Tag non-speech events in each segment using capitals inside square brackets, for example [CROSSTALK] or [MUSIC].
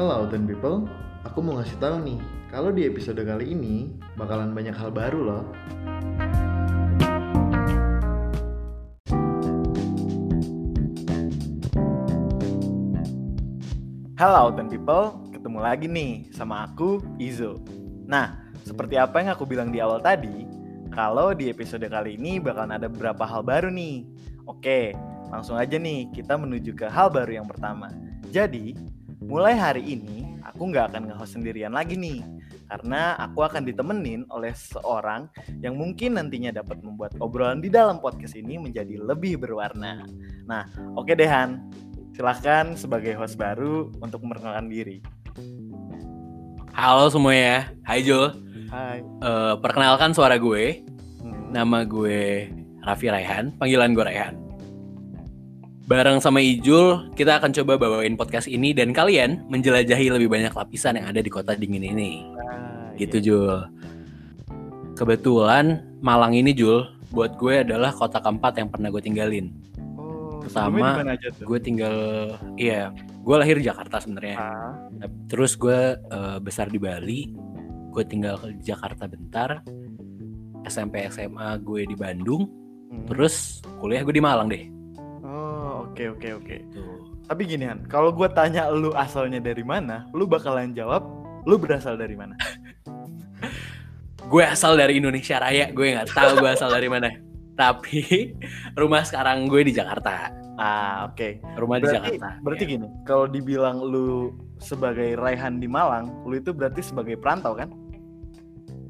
Halo Autumn People, aku mau ngasih tahu nih, kalau di episode kali ini bakalan banyak hal baru loh. Halo Autumn People, ketemu lagi nih sama aku Izo. Nah, seperti apa yang aku bilang di awal tadi, kalau di episode kali ini bakalan ada beberapa hal baru nih. Oke, langsung aja nih kita menuju ke hal baru yang pertama. Jadi, mulai hari ini aku nggak akan nge-host sendirian lagi nih. Karena aku akan ditemenin oleh seorang yang mungkin nantinya dapat membuat obrolan di dalam podcast ini menjadi lebih berwarna. Nah, oke deh Han, silahkan sebagai host baru untuk memperkenalkan diri. Halo semuanya, Hai Jul. Hai. Eh, perkenalkan suara gue, Hmm. nama gue Raffi Raihan, panggilan gue Raihan. Bareng sama Ijul, kita akan coba bawain podcast ini dan kalian menjelajahi lebih banyak lapisan yang ada di kota dingin ini. Ah, Gitu iya. Jul. Kebetulan Malang ini Jul, buat gue adalah kota keempat yang pernah gue tinggalin. Oh, Pertama? Gue tinggal, iya, gue lahir di Jakarta sebenarnya. Ah, Terus gue eh, besar di Bali, gue tinggal di Jakarta bentar. SMP SMA gue di Bandung, hmm. terus kuliah gue di Malang deh. Oh, oke oke oke. Tuh. Tapi gini Han, kalau gue tanya lu asalnya dari mana, lu bakalan jawab lu berasal dari mana? Gue asal dari Indonesia Raya, gue nggak tahu gue asal dari mana. Tapi rumah sekarang gue di Jakarta. Ah, oke. Rumah di Berarti, Jakarta. berarti Iya. gini, kalau dibilang lu sebagai Raihan di Malang, lu itu berarti sebagai perantau kan?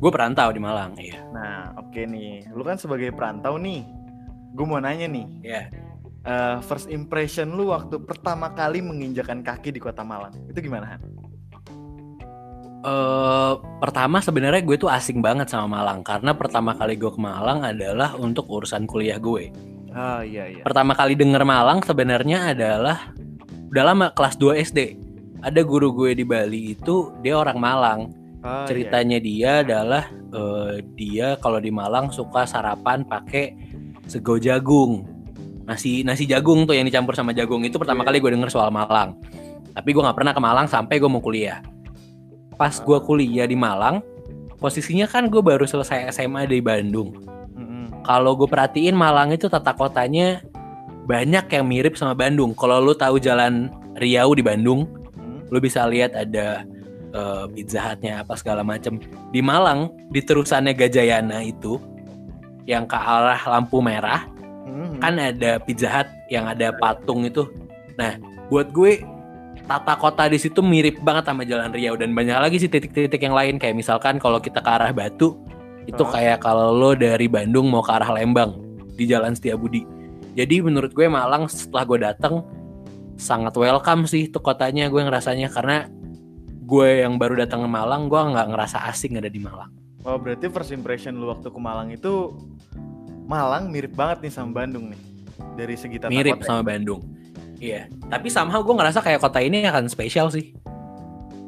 Gue perantau di Malang, iya. Nah, oke nih. Lu kan sebagai perantau nih. Gue mau nanya nih, Iya. Eh, first impression lu waktu pertama kali menginjakan kaki di kota Malang. Itu gimana, Han? Eh, pertama sebenarnya gue tuh asing banget sama Malang karena pertama kali gue ke Malang adalah untuk urusan kuliah gue. Ah, iya iya. pertama kali denger Malang sebenarnya adalah udah lama kelas 2 SD. Ada guru gue di Bali itu dia orang Malang. Iya, Ceritanya dia adalah eh, dia kalau di Malang suka sarapan pakai sego jagung. Nasi nasi jagung tuh yang dicampur sama jagung itu pertama Iya. kali gue denger soal Malang. Tapi gue nggak pernah ke Malang sampai gue mau kuliah. Pas gue kuliah di Malang, posisinya kan gue baru selesai SMA di Bandung kalau gue perhatiin Malang itu tata kotanya banyak yang mirip sama Bandung. Kalau lu tahu jalan Riau di Bandung, lu bisa lihat ada eh, Pizza Hut-nya apa segala macem. Di Malang, di terusannya Gajayana itu yang ke arah lampu merah, Mm-mm. kan ada Pizza Hut yang ada patung itu. Nah, buat gue tata kota di situ mirip banget sama Jalan Riau dan banyak lagi sih titik-titik yang lain kayak misalkan kalau kita ke arah Batu itu Oh. kayak kalau lo dari Bandung mau ke arah Lembang di Jalan Setiabudi. Jadi menurut gue Malang setelah gue datang sangat welcome sih itu kotanya gue ngerasanya karena gue yang baru datang ke Malang gue nggak ngerasa asing ada di Malang. Oh, berarti first impression lu waktu ke Malang itu Malang mirip banget nih sama Bandung nih. Dari segi tata Mirip kota. sama Bandung. Iya, tapi somehow gue ngerasa kayak kota ini akan spesial sih.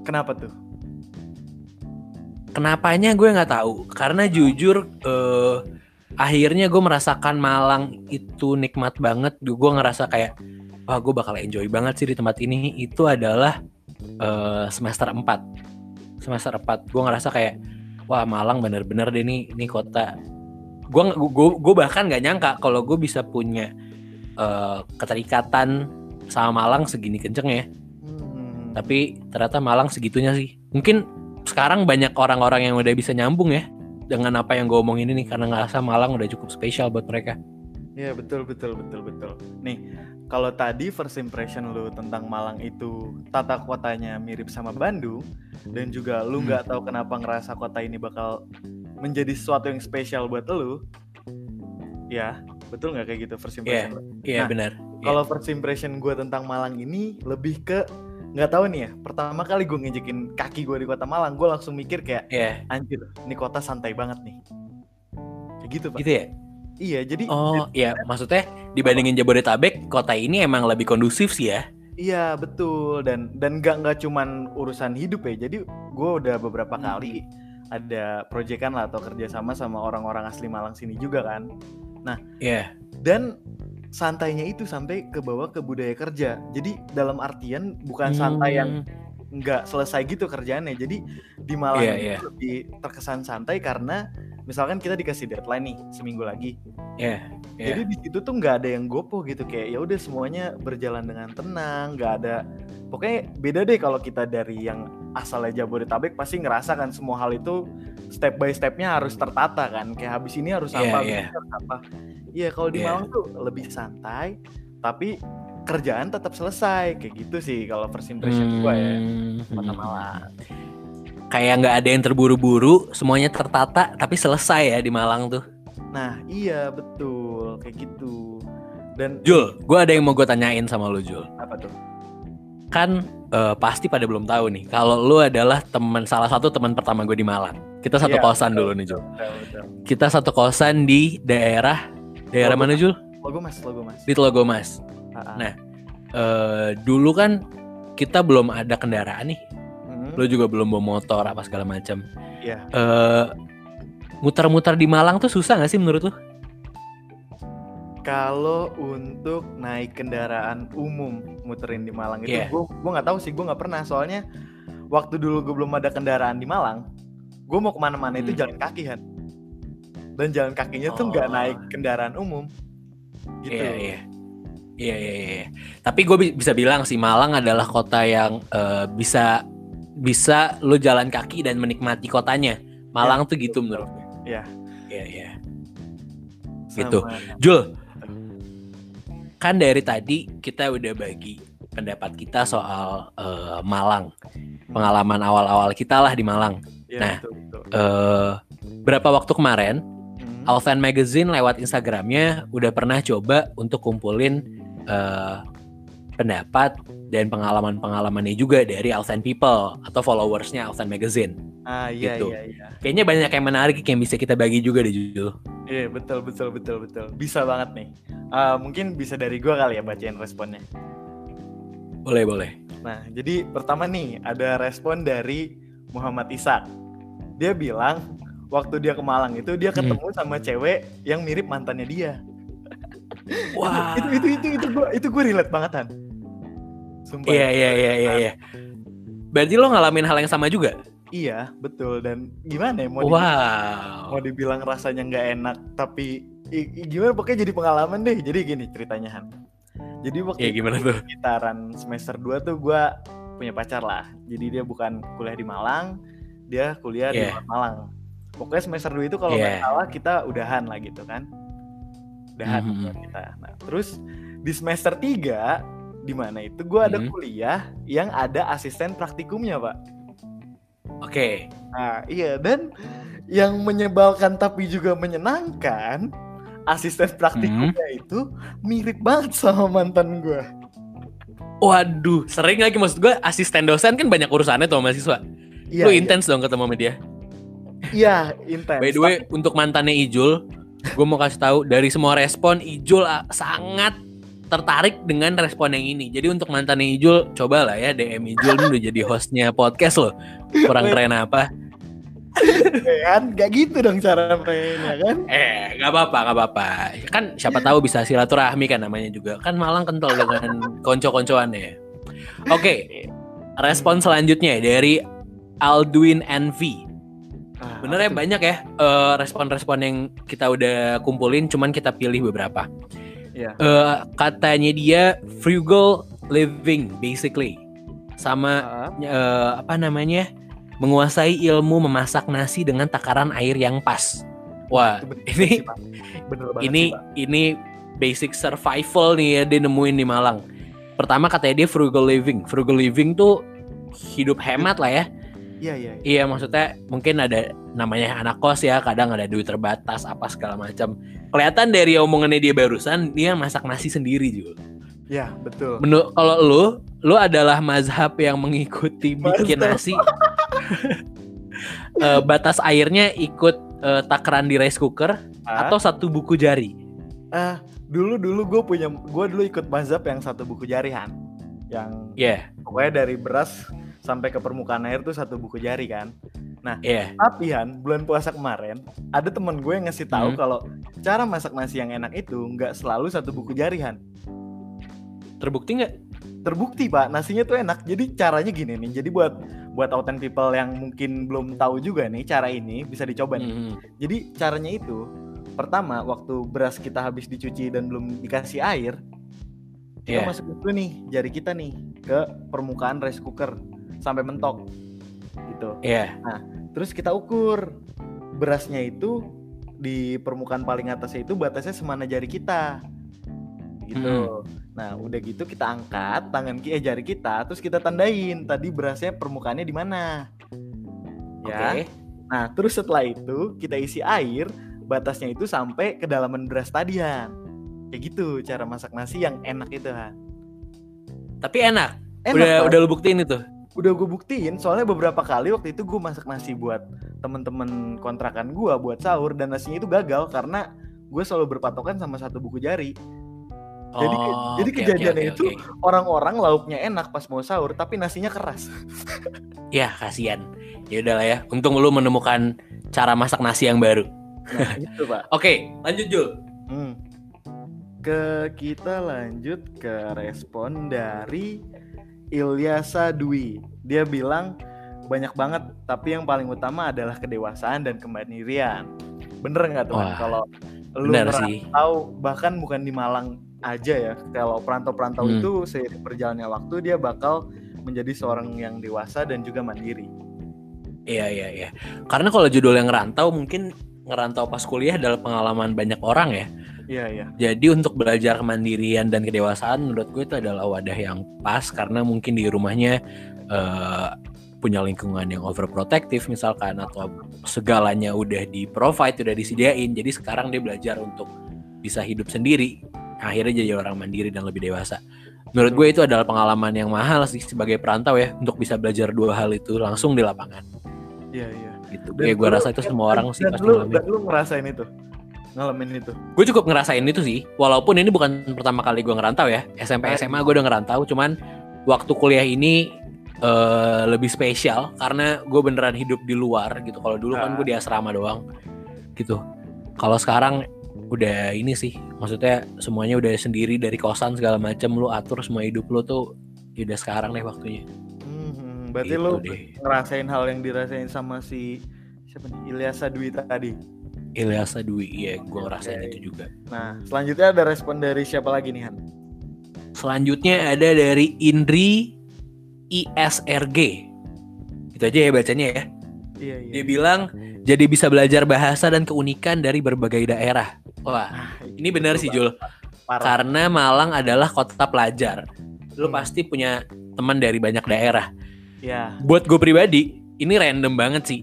Kenapa tuh? Kenapanya gue nggak tahu. Karena jujur eh, akhirnya gue merasakan Malang itu nikmat banget. Gue ngerasa kayak wah gue bakal enjoy banget sih di tempat ini. Itu adalah eh, semester 4 Semester 4 gue ngerasa kayak wah Malang bener-bener deh nih ini kota. Gue gue gue bahkan nggak nyangka kalau gue bisa punya eh, keterikatan sama Malang segini kenceng ya Hmm. tapi ternyata Malang segitunya sih mungkin sekarang banyak orang-orang yang udah bisa nyambung ya dengan apa yang gue omongin ini karena ngerasa Malang udah cukup spesial buat mereka Iya betul betul betul betul. Nih kalau tadi first impression lu tentang Malang itu tata kotanya mirip sama Bandung dan juga lu Hmm. nggak tahu kenapa ngerasa kota ini bakal menjadi sesuatu yang spesial buat lu. Ya betul nggak kayak gitu first impression? lu? iya Nah, benar Kalau first impression gue tentang Malang ini lebih ke nggak tahu nih ya. Pertama kali gue ngejekin kaki gue di kota Malang, gue langsung mikir kayak Iya anjir, ini kota santai banget nih. Kayak gitu pak. gitu ya Iya jadi oh iya maksudnya dibandingin Jabodetabek kota ini emang lebih kondusif sih ya Iya betul dan dan nggak nggak cuman urusan hidup ya. Jadi gue udah beberapa kali ada proyekan lah atau kerjasama sama orang-orang asli Malang sini juga kan. iya Dan santainya itu sampai ke bawah ke budaya kerja. Jadi dalam artian bukan Hmm, santai yang nggak selesai gitu kerjaannya. Jadi di Malang Iya, itu iya. lebih terkesan santai karena misalkan kita dikasih deadline nih seminggu lagi. Iya, iya. Jadi di situ tuh nggak ada yang gopoh gitu kayak ya udah semuanya berjalan dengan tenang, nggak ada pokoknya beda deh kalau kita dari yang asalnya Jabodetabek pasti ngerasa kan semua hal itu step by stepnya harus tertata kan kayak habis ini harus Iya, apa, ini harus apa. Iya kalau di Iya. Malang tuh lebih santai tapi kerjaan tetap selesai kayak gitu sih kalau first impression ya Hmm, kota hmm. Malang. Kayak nggak ada yang terburu-buru, semuanya tertata tapi selesai ya di Malang tuh. Nah iya betul kayak gitu dan Jul, gue ada yang mau gue tanyain sama lu Jul. apa tuh? Kan eh, pasti pada belum tahu nih, kalau lu adalah teman salah satu teman pertama gue di Malang. Kita satu Iya, kosan betul, dulu nih Jul. Betul, betul. Kita satu kosan di daerah daerah Logo mana Jul? Logo mas, logo mas. Di Telogomas. Ah, ah. Nah, eh dulu kan kita belum ada kendaraan nih. Hmm, Lu juga belum bawa motor apa segala macam. Iya. Eh muter-muter di Malang tuh susah gak sih menurut lu? Kalau untuk naik kendaraan umum muterin di Malang itu Iya. gue gue nggak tahu sih gue nggak pernah soalnya waktu dulu gue belum ada kendaraan di Malang gue mau ke mana-mana itu Hmm. jalan kaki kan dan jalan kakinya tuh nggak Oh. naik kendaraan umum gitu Iya, iya. Iya, iya, iya. Tapi gue bisa bilang sih Malang adalah kota yang eh, bisa bisa lu jalan kaki dan menikmati kotanya. Malang tuh gitu menurut gue. Iya. Iya, iya. Sama- gitu. Jul, kan dari tadi kita udah bagi pendapat kita soal eh, Malang. Pengalaman awal-awal kita lah di Malang. Iya, Nah. betul, betul. Eh berapa waktu kemarin Hmm. Alvan Magazine lewat Instagramnya udah pernah coba untuk kumpulin eh, pendapat dan pengalaman-pengalamannya juga dari Alvan People atau followersnya Alvan Magazine. ah iya gitu. iya iya Kayaknya banyak yang menarik yang bisa kita bagi juga deh Jul. iya betul betul betul betul bisa banget nih Ah, mungkin bisa dari gue kali ya bacain responnya Boleh boleh. Nah, jadi pertama nih ada respon dari Muhammad Ishak. Dia bilang waktu dia ke Malang itu dia Hmm. ketemu sama cewek yang mirip mantannya dia. Wah. [LAUGHS] itu itu itu itu gue itu gue relate banget kan. Sumpah. Iya iya iya iya. iya. Berarti lo ngalamin hal yang sama juga? Iya, betul dan gimana ya mau dibilang, mau Wow. dibilang rasanya nggak enak tapi i- i- gimana pokoknya jadi pengalaman deh. Jadi gini ceritanya Han. Jadi waktu Ya gimana tuh? sekitaran semester 2 tuh gue punya pacar lah. Jadi dia bukan kuliah di Malang, dia kuliah di Yeah. luar Malang. Pokoknya semester 2 itu kalau nggak Yeah. salah kita udahan lah gitu kan. Udahan Mhm. buat kita. Nah, terus di semester 3 di mana itu gue ada Mhm. kuliah yang ada asisten praktikumnya, Pak. Oke. Nah, iya dan yang menyebalkan tapi juga menyenangkan, asisten praktikumnya itu mirip banget sama mantan gue. Waduh, sering lagi maksud gue asisten dosen kan banyak urusannya tuh sama mahasiswa. Iya, Lu iya. intens dong ketemu sama dia. Iya, intens. By the way, untuk mantannya Ijul, gue mau kasih tahu dari semua respon Ijul ah, sangat tertarik dengan respon yang ini. Jadi untuk mantannya Ijul, cobalah ya DM Ijul ini udah jadi hostnya podcast loh. Kurang keren apa? Kan gak gitu dong cara mainnya kan Eh, nggak apa-apa, nggak apa-apa. Kan siapa tahu bisa silaturahmi kan namanya juga. Kan Malang kental dengan konco-koncoannya. Oke, respon selanjutnya dari Aldwin NV. Bener ya banyak ya eh, respon-respon yang kita udah kumpulin, cuman kita pilih beberapa. Iya. Eh, katanya dia frugal living basically, sama Ah, eh, apa namanya menguasai ilmu memasak nasi dengan takaran air yang pas. Wah, bener ini bener banget ini sih, ini basic survival nih ya dia nemuin di Malang. Pertama katanya dia frugal living. Frugal living tuh hidup hemat lah ya. iya iya iya. Iya maksudnya mungkin ada namanya anak kos ya kadang ada duit terbatas apa segala macam. Kelihatan dari omongannya dia barusan dia masak nasi sendiri juga. Iya, betul Menurut kalau lu lu adalah mazhab yang mengikuti bikin Mazhab. nasi. Eh, batas airnya ikut eh, takaran di rice cooker Ah, atau satu buku jari. ah, dulu dulu gue punya gue dulu ikut mazhab yang satu buku jarihan yang Iya, pokoknya dari beras sampai ke permukaan air tuh satu buku jari kan iya. tapi Han bulan puasa kemarin ada teman gue yang ngasih tahu Hmm. kalau cara masak nasi yang enak itu nggak selalu satu buku jari Han Terbukti nggak? terbukti pak nasinya tuh enak jadi caranya gini nih jadi buat buat authentic people yang mungkin belum tahu juga nih cara ini bisa dicoba nih Hmm. jadi caranya itu pertama waktu beras kita habis dicuci dan belum dikasih air kita Iya. masukin dulu nih jari kita nih ke permukaan rice cooker sampai mentok gitu Iya. terus kita ukur berasnya itu di permukaan paling atasnya itu batasnya semana jari kita gitu nah udah gitu kita angkat tangan ki- eh, jari kita terus kita tandain tadi berasnya permukaannya di mana ya Oke. nah terus setelah itu kita isi air batasnya itu sampai kedalaman beras tadi Han kayak gitu cara masak nasi yang enak itu Han Tapi enak. enak udah Pak. udah lu buktiin itu. Udah gue buktiin soalnya beberapa kali waktu itu gue masak nasi buat temen-temen kontrakan gue buat sahur dan nasinya itu gagal karena gue selalu berpatokan sama satu buku jari Jadi- Oh, jadi oke, kejadiannya oke, itu oke. orang-orang lauknya enak pas mau sahur tapi nasinya keras [LAUGHS] ya kasihan. Ya udahlah ya. Untung lu menemukan cara masak nasi yang baru. nah itu pak [LAUGHS] Oke, lanjut Jul. Hmm. ke kita lanjut ke respon dari Ilyasa Dwi dia bilang banyak banget tapi yang paling utama adalah kedewasaan dan kemandirian bener nggak tuh kalau lu sih. bahkan bukan di Malang aja ya kalau perantau-perantau Hmm. itu seiring berjalannya waktu dia bakal menjadi seorang yang dewasa dan juga mandiri Iya iya iya. Karena kalau judul yang ngerantau mungkin ngerantau pas kuliah adalah pengalaman banyak orang ya. Iya iya Jadi untuk belajar kemandirian dan kedewasaan menurut gue itu adalah wadah yang pas karena mungkin di rumahnya eh, punya lingkungan yang overprotective misalkan atau segalanya udah di provide udah disediain. Jadi sekarang dia belajar untuk bisa hidup sendiri. Akhirnya jadi orang mandiri dan lebih dewasa. Menurut gue itu adalah pengalaman yang mahal sih sebagai perantau ya untuk bisa belajar dua hal itu langsung di lapangan. iya iya Gitu. Ya gue rasa itu semua orang sih pasti lu, dan lu ngerasain itu ngalamin itu. Gue cukup ngerasain itu sih. Walaupun ini bukan pertama kali gue ngerantau ya. SMP Ah, SMA gue udah ngerantau. Cuman waktu kuliah ini eh, lebih spesial karena gue beneran hidup di luar gitu. Kalau dulu kan Ah. gue di asrama doang gitu. Kalau sekarang udah ini sih. Maksudnya semuanya udah sendiri dari kosan segala macam lu atur semua hidup lu tuh ya udah sekarang deh waktunya. Hmm, berarti Gitu lu deh. ngerasain hal yang dirasain sama si siapa nih? Ilyasa Dwi tadi. Ilyasa Dwi iya gue ngerasain Oke. itu juga Nah, selanjutnya ada respon dari siapa lagi nih Han? Selanjutnya ada dari Indri ISRG. Itu aja ya bacanya ya. Iya iya. Dia bilang jadi bisa belajar bahasa dan keunikan dari berbagai daerah. Wah, ini benar sih Jul. Parah. Karena Malang adalah kota pelajar. Lu Hmm. pasti punya teman dari banyak daerah. Ya. Buat gue pribadi, ini random banget sih.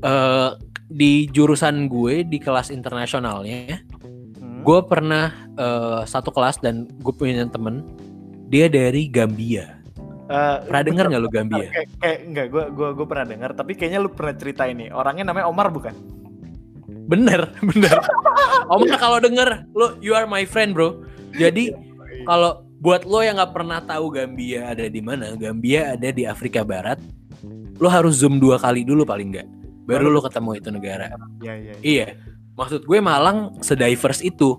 Eh di jurusan gue di kelas internasionalnya, Hmm. gue pernah eh, satu kelas dan gue punya temen dia dari Gambia. Eh, Pernah denger nggak lu Gambia? Kayak, kayak enggak, gua gua gua pernah dengar, tapi kayaknya lu pernah cerita ini. Orangnya namanya Omar bukan? Bener, [LAUGHS] bener. Omar kalau denger, lo you are my friend bro. Jadi kalau buat lo yang nggak pernah tahu Gambia ada di mana, Gambia ada di Afrika Barat. Lo harus zoom dua kali dulu paling nggak, baru lo ketemu itu negara. Iya iya. iya. Iya, maksud gue Malang sedivers itu.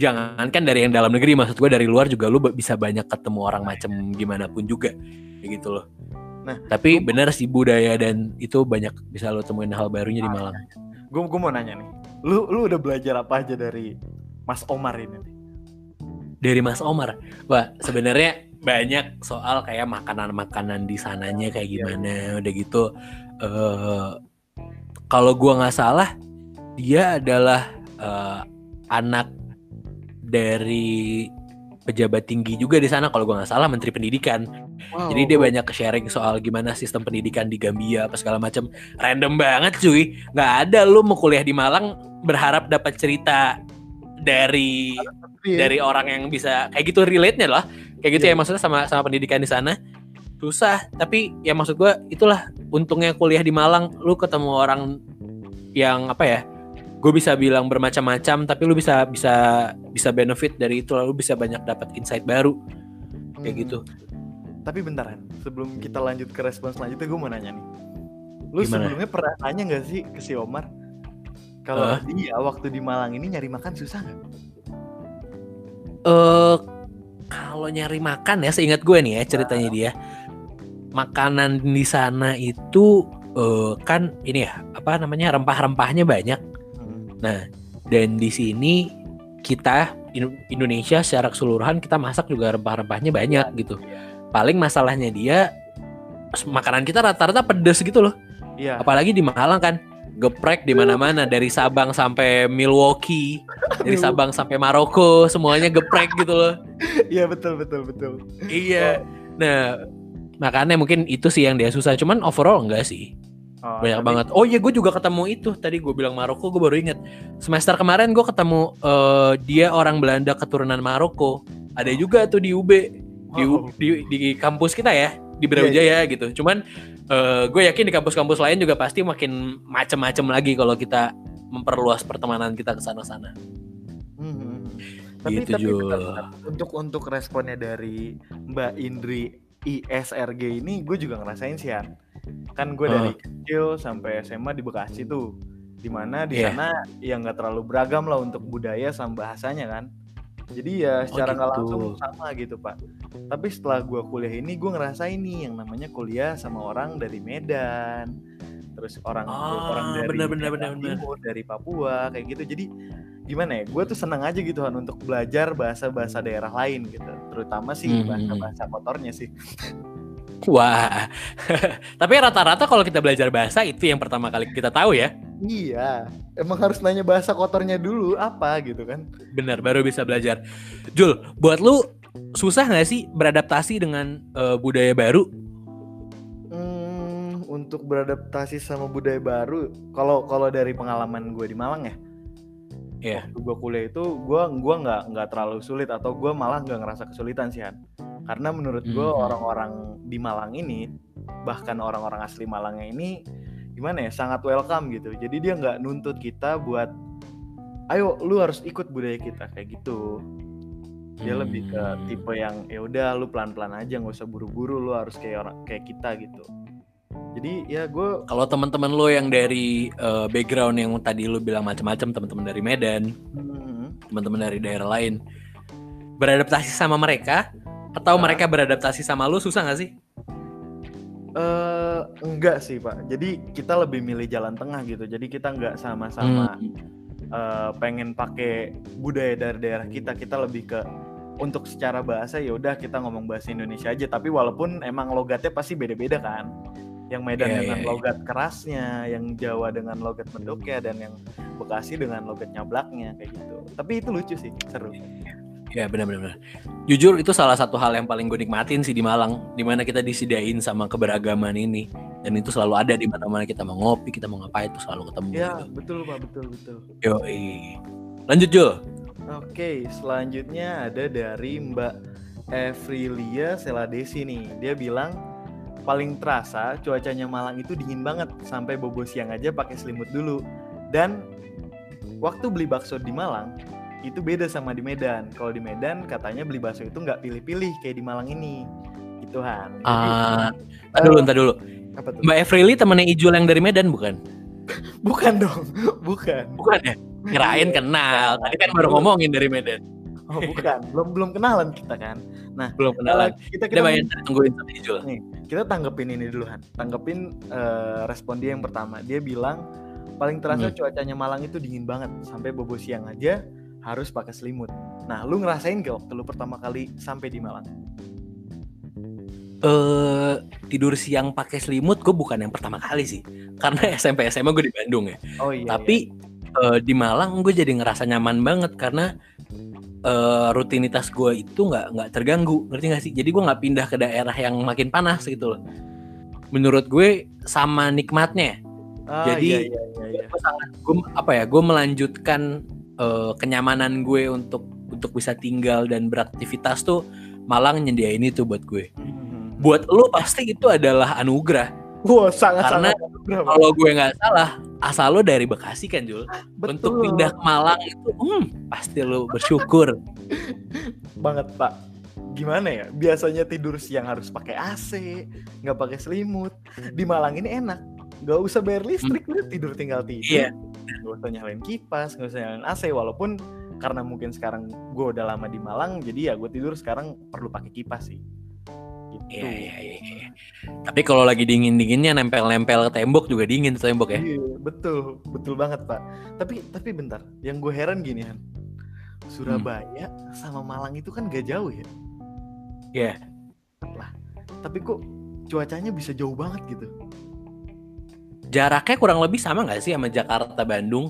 Jangankan dari yang dalam negeri, maksud gue dari luar juga lo bisa banyak ketemu orang macam gimana pun juga, kayak gitu loh. Nah, tapi bener sih budaya dan itu banyak bisa lo temuin hal barunya di Malang. Gue gua mau nanya nih. Lu lu udah belajar apa aja dari Mas Omar ini? nih? dari Mas Omar. Wah, sebenarnya banyak soal kayak makanan-makanan di sananya kayak gimana, udah gitu. Eh kalau gua nggak salah, dia adalah eh, anak dari pejabat tinggi juga di sana. Kalau gua nggak salah, Menteri Pendidikan. Jadi dia banyak sharing soal gimana sistem pendidikan di Gambia apa segala macam. Random banget cuy. Nggak ada lu mau kuliah di Malang berharap dapat cerita dari Iya. dari orang yang bisa kayak gitu relate-nya lah kayak gitu Iya. ya maksudnya sama sama pendidikan di sana susah tapi ya maksud gua itulah untungnya kuliah di Malang lu ketemu orang yang apa ya gue bisa bilang bermacam-macam tapi lu bisa bisa bisa benefit dari itu lalu bisa banyak dapat insight baru kayak Hmm. gitu Tapi bentaran, sebelum kita lanjut ke respon selanjutnya gue mau nanya nih. Lu Gimana? sebelumnya pernah tanya gak sih ke si Omar? Kalau Hah? dia waktu di Malang ini nyari makan susah nggak? eh kalau nyari makan ya, seingat gue nih ya ceritanya dia. Makanan di sana itu eh, kan ini ya, apa namanya rempah-rempahnya banyak. Hmm. Nah, dan di sini kita In- Indonesia secara keseluruhan kita masak juga rempah-rempahnya banyak gitu. Paling masalahnya dia makanan kita rata-rata pedes gitu loh. Iya. Apalagi di Malang kan geprek di mana-mana dari Sabang sampai Milwaukee, [LAUGHS] dari. Sabang sampai Maroko, semuanya geprek gitu loh. Iya betul betul betul. Iya. Nah, makanya mungkin itu sih yang dia susah. Cuman overall enggak sih. Oh, Banyak tapi- banget. Oh iya, gue juga ketemu itu. Tadi gue bilang Maroko, gue baru inget. Semester kemarin gue ketemu eh, dia orang Belanda keturunan Maroko. Ada juga tuh di UB, di, Wow. di, di kampus kita ya, di Brawijaya gitu. Cuman eh, gue yakin di kampus-kampus lain juga pasti makin macem-macem lagi kalau kita memperluas pertemanan kita ke sana-sana. Hmm. Tapi Gitu, tapi bentar, bentar. untuk untuk responnya dari Mbak Indri ISRG ini gue juga ngerasain sih ya. Kan gue dari Ah. kecil sampai SMA di Bekasi tuh. Di mana di Iya. sana ya nggak terlalu beragam lah untuk budaya sama bahasanya kan. Jadi ya secara nggak gitu. langsung sama gitu pak. Tapi setelah gue kuliah ini gue ngerasain nih yang namanya kuliah sama orang dari Medan, terus orang Ah, orang dari daerah benar, benar. timur, dari Papua kayak gitu. Jadi gimana ya? Gue tuh senang aja gitu Han untuk belajar bahasa-bahasa daerah lain gitu. Terutama sih Hmm. bahasa-bahasa kotornya sih. Wah, [LAUGHS] tapi rata-rata kalau kita belajar bahasa itu yang pertama kali kita tahu ya. Iya, emang harus nanya bahasa kotornya dulu apa gitu kan? Benar, baru bisa belajar. Jul, buat lu susah nggak sih beradaptasi dengan eh, budaya baru? Hmm, untuk beradaptasi sama budaya baru, kalau kalau dari pengalaman gue di Malang ya, Iya. waktu gue kuliah itu gue gua nggak nggak terlalu sulit atau gue malah nggak ngerasa kesulitan sih Han. Karena menurut gue Hmm. orang-orang di Malang ini, bahkan orang-orang asli Malangnya ini gimana ya sangat welcome gitu. Jadi dia nggak nuntut kita buat, ayo lu harus ikut budaya kita kayak gitu. Dia lebih ke Hmm. tipe yang ya udah lu pelan-pelan aja nggak usah buru-buru lu harus kayak orang kayak kita gitu. Jadi ya gue Kalau teman-teman lo yang dari eh, background yang tadi lu bilang macam-macam, teman-teman dari Medan, hmm, teman-teman dari daerah lain, beradaptasi sama mereka atau Nah. mereka beradaptasi sama lu susah nggak sih? Eh enggak sih pak. Jadi kita lebih milih jalan tengah gitu. Jadi kita nggak sama-sama Hmm. eh, pengen pakai budaya dari daerah kita. Kita lebih ke untuk secara bahasa ya udah kita ngomong bahasa Indonesia aja. Tapi walaupun emang logatnya pasti beda-beda kan. Yang Medan Iya, dengan iya, iya. logat kerasnya, yang Jawa dengan logat medoknya, dan yang Bekasi dengan logat nyablaknya kayak gitu. Tapi itu lucu sih, seru. Ya benar-benar. Jujur itu salah satu hal yang paling gue nikmatin sih di Malang, di mana kita disediain sama keberagaman ini, dan itu selalu ada di mana-mana kita mau ngopi, kita mau ngapain itu selalu ketemu. Ya gitu. betul pak, betul betul. Yoi. Lanjut Jul. Oke, selanjutnya ada dari Mbak Evrilia Seladesi nih. Dia bilang paling terasa cuacanya Malang itu dingin banget sampai bobo siang aja pakai selimut dulu. Dan waktu beli bakso di Malang itu beda sama di Medan. Kalau di Medan katanya beli bakso itu nggak pilih-pilih kayak di Malang ini. Gitu Han. Jadi, Ah, ntar dulu, ntar dulu. apa tuh? Mbak Evrili temennya Ijul yang dari Medan bukan? [LAUGHS] Bukan dong, [LAUGHS] bukan. Bukan ya? Kirain kenal. Tadi kan baru ngomongin dari Medan. Oh, bukan. belum belum kenalan kita kan. Belum kenalan. Eh, kita Kita kita bayar tungguin sama Ijul. kita tanggepin ini dulu Han tanggepin eh, respon dia yang pertama dia bilang paling terasa Hmm. cuacanya Malang itu dingin banget sampai bobo siang aja harus pakai selimut nah lu ngerasain gak waktu lu pertama kali sampai di Malang Eh tidur siang pakai selimut gue bukan yang pertama kali sih. Karena [LAUGHS] SMP SMA gue di Bandung ya. oh iya Tapi eh, di Malang gue jadi ngerasa nyaman banget karena eh, rutinitas gue itu nggak nggak terganggu, ngerti gak sih? Jadi gue nggak pindah ke daerah yang makin panas gitu loh. Menurut gue sama nikmatnya. Ah, jadi- iya, iya, iya, iya. Gue sangat gue apa ya? Gue melanjutkan eh, kenyamanan gue untuk untuk bisa tinggal dan beraktivitas tuh Malang nyediain itu buat gue. Mhm. Buat lo pasti itu adalah anugerah. Wah, sangat Karena sangat? Kalau gue nggak salah, asal lo dari Bekasi kan Jul. Untuk Betul pindah ke Malang itu, hmm, pasti lo bersyukur. [LAUGHS] banget Pak. Gimana ya? Biasanya tidur siang harus pakai AC, nggak pakai selimut. Di Malang ini enak, nggak usah bayar listrik, lu tidur tinggal tidur. Iya. Nggak usah nyalain kipas, nggak usah nyalain AC. Walaupun karena mungkin sekarang gue udah lama di Malang jadi ya gue tidur sekarang perlu pakai kipas sih Iya, iya, iya. iya. Tapi kalau lagi dingin-dinginnya nempel-nempel ke tembok juga dingin tuh tembok ya. Iya, betul betul banget pak tapi tapi bentar yang gue heran gini Han Surabaya sama Malang itu kan gak jauh ya Iya. lah tapi kok cuacanya bisa jauh banget gitu Jaraknya kurang lebih sama nggak sih sama Jakarta Bandung?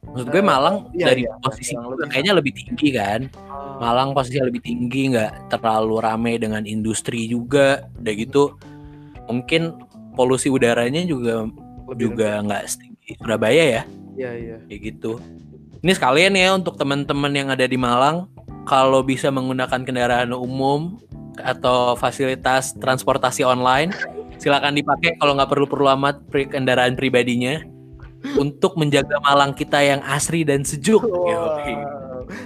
Maksud gue Malang iya, dari iya, posisi lebih kayaknya lebih tinggi kan. Malang posisinya lebih tinggi, nggak terlalu rame dengan industri juga. Udah gitu, mungkin polusi udaranya juga Lebih juga nggak setinggi Surabaya ya, iya iya kayak gitu. Ini sekalian ya untuk teman-teman yang ada di Malang, kalau bisa menggunakan kendaraan umum atau fasilitas transportasi online, silakan dipakai kalau nggak perlu-perlu amat kendaraan pribadinya untuk menjaga Malang kita yang asri dan sejuk. Wow.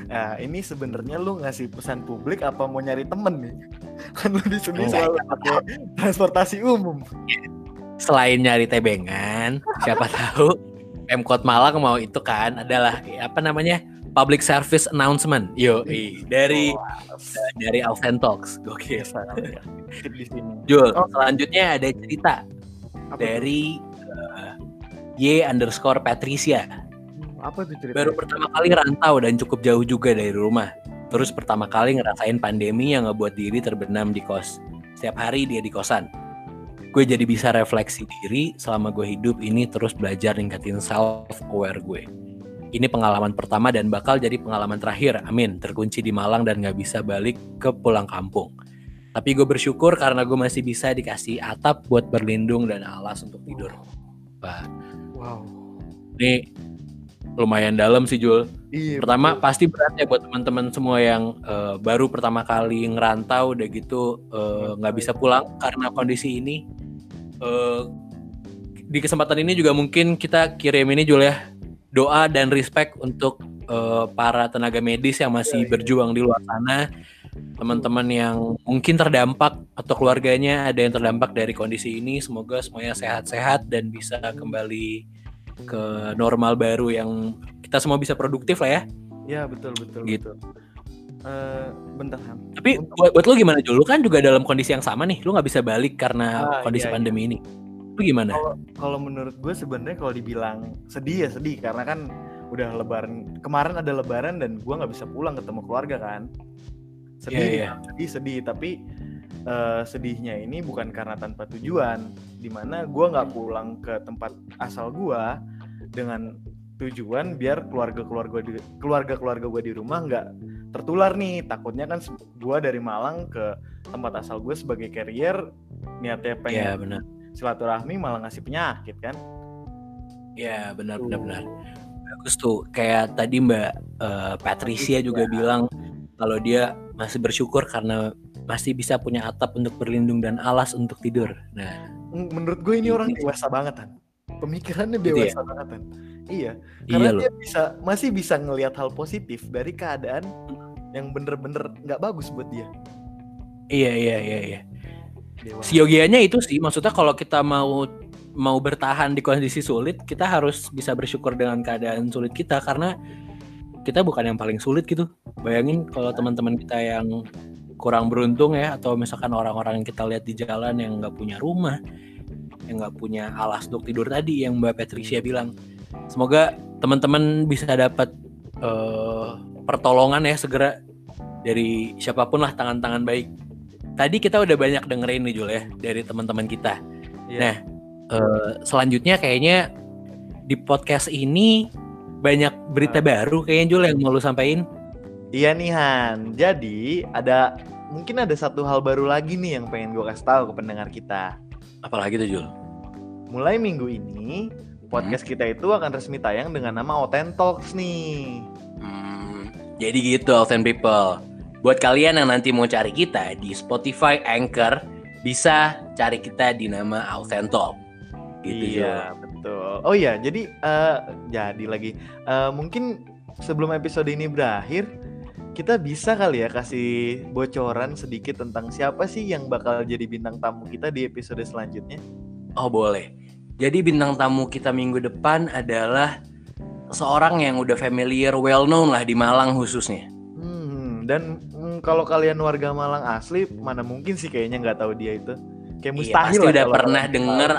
Nah, ini sebenarnya lu ngasih pesan publik apa mau nyari temen nih? [LAUGHS] Kan lu di sini selalu pakai transportasi umum. Selain nyari tebengan, siapa tahu Pemkot Malang mau itu kan adalah apa namanya public service announcement. Yo, dari dari Alven Talks. Gokil. Kali ya. Sini. Jul, Oh. selanjutnya ada cerita Apa dari eh, Y underscore Patricia. apa tuh ceritanya? Baru pertama kali rantau dan cukup jauh juga dari rumah. Terus pertama kali ngerasain pandemi yang ngebuat diri terbenam di kos. Setiap hari dia di kosan. Gue jadi bisa refleksi diri selama gue hidup ini terus belajar ningkatin self aware gue. Ini pengalaman pertama dan bakal jadi pengalaman terakhir. Amin. Terkunci di Malang dan gak bisa balik ke pulang kampung. Tapi gue bersyukur karena gue masih bisa dikasih atap buat berlindung dan alas untuk tidur. Wah, Wow. ini lumayan dalam sih Jul. Iya. Pertama betul. pasti berat ya buat teman-teman semua yang eh, baru pertama kali ngerantau udah gitu eh, nggak bisa pulang karena kondisi ini. Eh, di kesempatan ini juga mungkin kita kirim ini Jul ya doa dan respect untuk eh, para tenaga medis yang masih Iya, iya. berjuang di luar sana, teman-teman yang mungkin terdampak atau keluarganya ada yang terdampak dari kondisi ini. Semoga semuanya sehat-sehat dan bisa kembali ke normal baru yang kita semua bisa produktif lah ya. Ya betul betul. Gitu. betul. Eh, bentar Han. Tapi buat, buat lu gimana Jul? Lu kan juga dalam kondisi yang sama nih. Lu nggak bisa balik karena Ah, kondisi iya, iya. pandemi ini. Lu gimana? Kalau menurut gue sebenarnya kalau dibilang sedih ya sedih karena kan udah lebaran kemarin ada lebaran dan gue nggak bisa pulang ketemu keluarga kan. Sedih, Iya, iya. sedih, sedih. Tapi eh, sedihnya ini bukan karena tanpa tujuan, di mana gue nggak pulang ke tempat asal gue dengan tujuan biar keluarga keluarga di keluarga keluarga gue di rumah nggak tertular nih. Takutnya kan gue dari Malang ke tempat asal gue sebagai carrier niatnya pengen Iya benar. silaturahmi malah ngasih penyakit kan Iya benar benar benar. Bagus tuh. Kayak tadi Mbak eh, Patricia juga bilang kalau dia masih bersyukur karena masih bisa punya atap untuk berlindung dan alas untuk tidur. Nah, menurut gue ini orang sih. dewasa banget kan pemikirannya Gitu dewasa banget kan iya iya karena loh. dia bisa masih bisa ngelihat hal positif dari keadaan yang bener-bener nggak bagus buat dia Iya iya iya iya. Dewasa. Siogianya itu sih maksudnya kalau kita mau mau bertahan di kondisi sulit, kita harus bisa bersyukur dengan keadaan sulit kita karena kita bukan yang paling sulit gitu. Bayangin kalau teman-teman kita yang kurang beruntung ya atau misalkan orang-orang yang kita lihat di jalan yang nggak punya rumah, yang nggak punya alas untuk tidur tadi yang Mbak Patricia bilang. Semoga teman-teman bisa dapat eh, pertolongan ya segera dari siapa pun lah tangan-tangan baik. Tadi kita udah banyak dengerin nih Jul ya dari teman-teman kita. Iya. Nah, eh, selanjutnya kayaknya di podcast ini banyak berita baru kayaknya Jul yang mau lu sampaikan. iya nih Han jadi ada mungkin ada satu hal baru lagi nih yang pengen gue kasih tahu ke pendengar kita Apalagi tuh Jul? mulai minggu ini podcast kita itu akan resmi tayang dengan nama Oten Talks nih Hmm, jadi gitu Alten People. Buat kalian yang nanti mau cari kita di Spotify, Anchor, bisa cari kita di nama Alten Talk. Gitu iya betul oh iya jadi eh, jadi lagi Eh, mungkin sebelum episode ini berakhir kita bisa kali ya kasih bocoran sedikit tentang siapa sih yang bakal jadi bintang tamu kita di episode selanjutnya Oh boleh. Jadi bintang tamu kita minggu depan adalah seorang yang udah familiar, well known lah di Malang khususnya. Hmm, dan mm, kalau kalian warga Malang asli, mana mungkin sih kayaknya nggak tahu dia itu. Kayak Iya, mustahil pasti lah udah pernah tahu.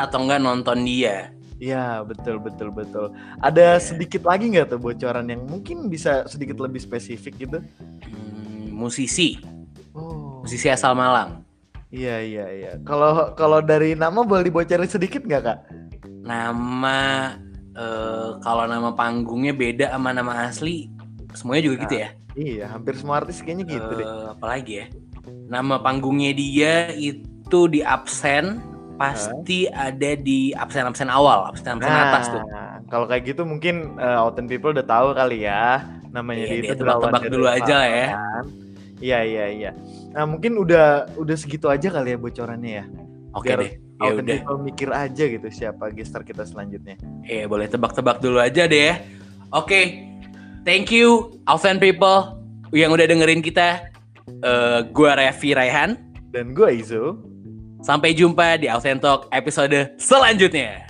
atau enggak nonton dia. Iya, betul betul betul. Ada Iya. sedikit lagi nggak tuh bocoran yang mungkin bisa sedikit lebih spesifik gitu? Hmm, musisi, Oh. musisi asal Malang. Iya iya iya. Kalau kalau dari nama boleh dibocorin sedikit nggak kak? Nama eh, kalau nama panggungnya beda sama nama asli, semuanya juga gitu ya. Iya, hampir semua artis kayaknya gitu deh. Eh, apalagi ya? Nama panggungnya dia itu di absen pasti ada di absen-absen awal, absen-absen atas tuh. Nah, kalau kayak gitu mungkin uh, Autumn People udah tahu kali ya namanya Iya, dia itu tebak-tebak dulu aja ya. Selatan. Iya iya iya. Nah mungkin udah udah segitu aja kali ya bocorannya ya. Oke Biar deh. Ya Autumn udah. People mikir aja gitu siapa gestar kita selanjutnya. Eh, boleh tebak-tebak dulu aja deh ya. Oke. Thank you Alvan people yang udah dengerin kita. Eh, gua Revi Raihan. Dan gue Izo. Sampai jumpa di Talk episode selanjutnya.